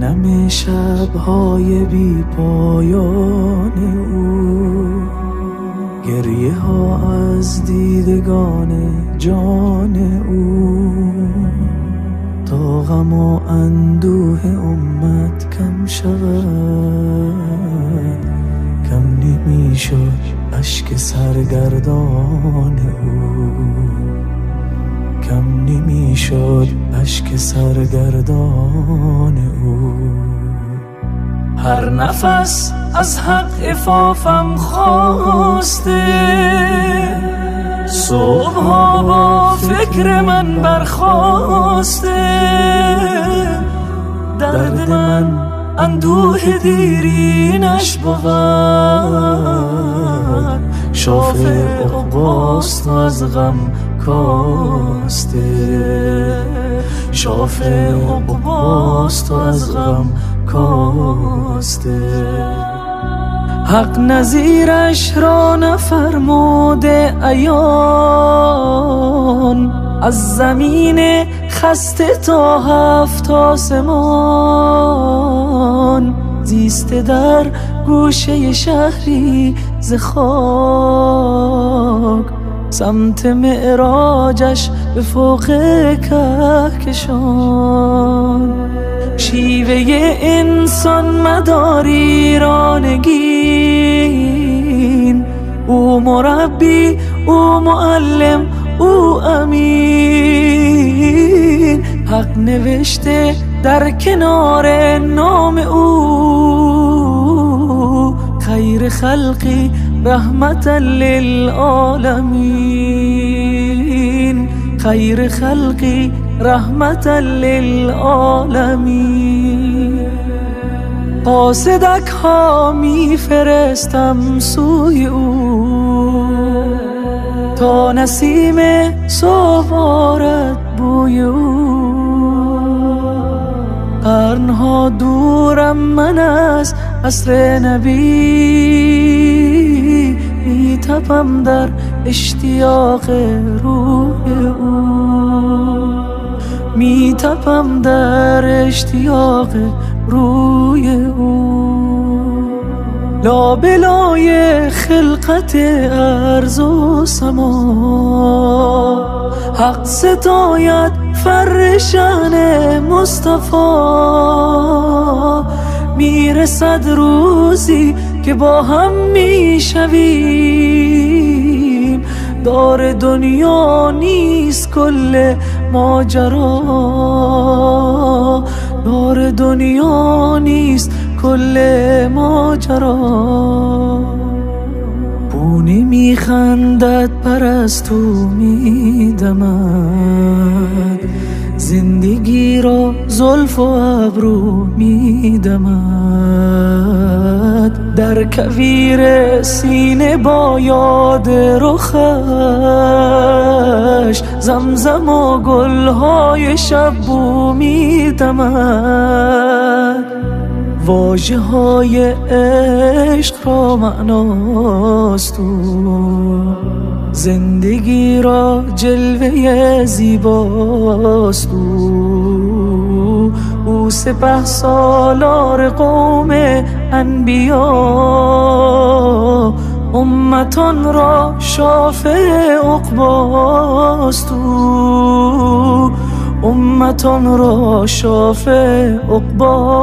نم شبهای بی پایان او. گریه ها از دیدگان جان او. تا غم و اندوه امت کم شود. کم نمی شد اشک سرگردان او. کم نمی شد اشک سرگردان او. هر نفس از حق افافم خواسته. صبح با فکر من برخواسته. درد من اندوه دیرینش بود. شافه اقباست از غم کاسته شافه اقباست از غم کاسته. حق نظیرش را نفرموده ایان از زمین خسته تا هفت آسمان. زیسته در گوشه شهری ز خاک. سمت معراجش به فوق کهکشان. شیوه انسان مداری رانگین. او مربی او معلم او امین. حق نوشته در کنار نام او. خیر خلقی رحمتا للعالمین خیر خلقی رحمتا للعالمین قاصدک ها سوی او. تا نسیم سوارت بوی او. قرنها دورم من از عصر نبی. می تپم در اشتیاق روح او. می تپم در اشتیاق روی او. لابلای خلقت ارز و سما. حق ستاید فرشان مصطفی. می‌رسد روزی که با هم می‌شویم. دار دنیا نیست کل ماجرا. دار دنیا نیست کل ماجرا. بونی میخندد پرستو میدمد. زندگی را زلف و ابرو میدمد. در کویر سینه با یاد رخش زمزم و گلهای شب بو میدمد. واجه های عشق را معناست زندگی را جلوه زیباست او. او سپه سالار قوم انبیا. امتان را شافع اقباست او. امتان را شافع اقباست